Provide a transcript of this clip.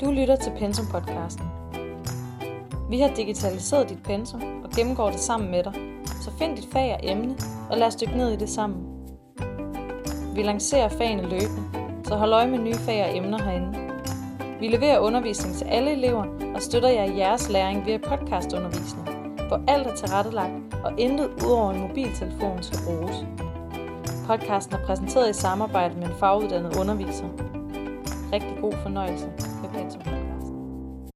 Du lytter til Pensum podcasten. Vi har digitaliseret dit pensum og gennemgår det sammen med dig. Så find dit fag og emne, og lad os dykke ned i det sammen. Vi lancerer fagene løbende, så hold øje med nye fag og emner herinde. Vi leverer undervisning til alle elever og støtter jer i jeres læring via podcastundervisning, hvor alt er tilrettelagt og intet udover en mobiltelefon skal bruges. Podcasten er præsenteret i samarbejde med en faguddannet underviser. Rigtig god fornøjelse med Pensum.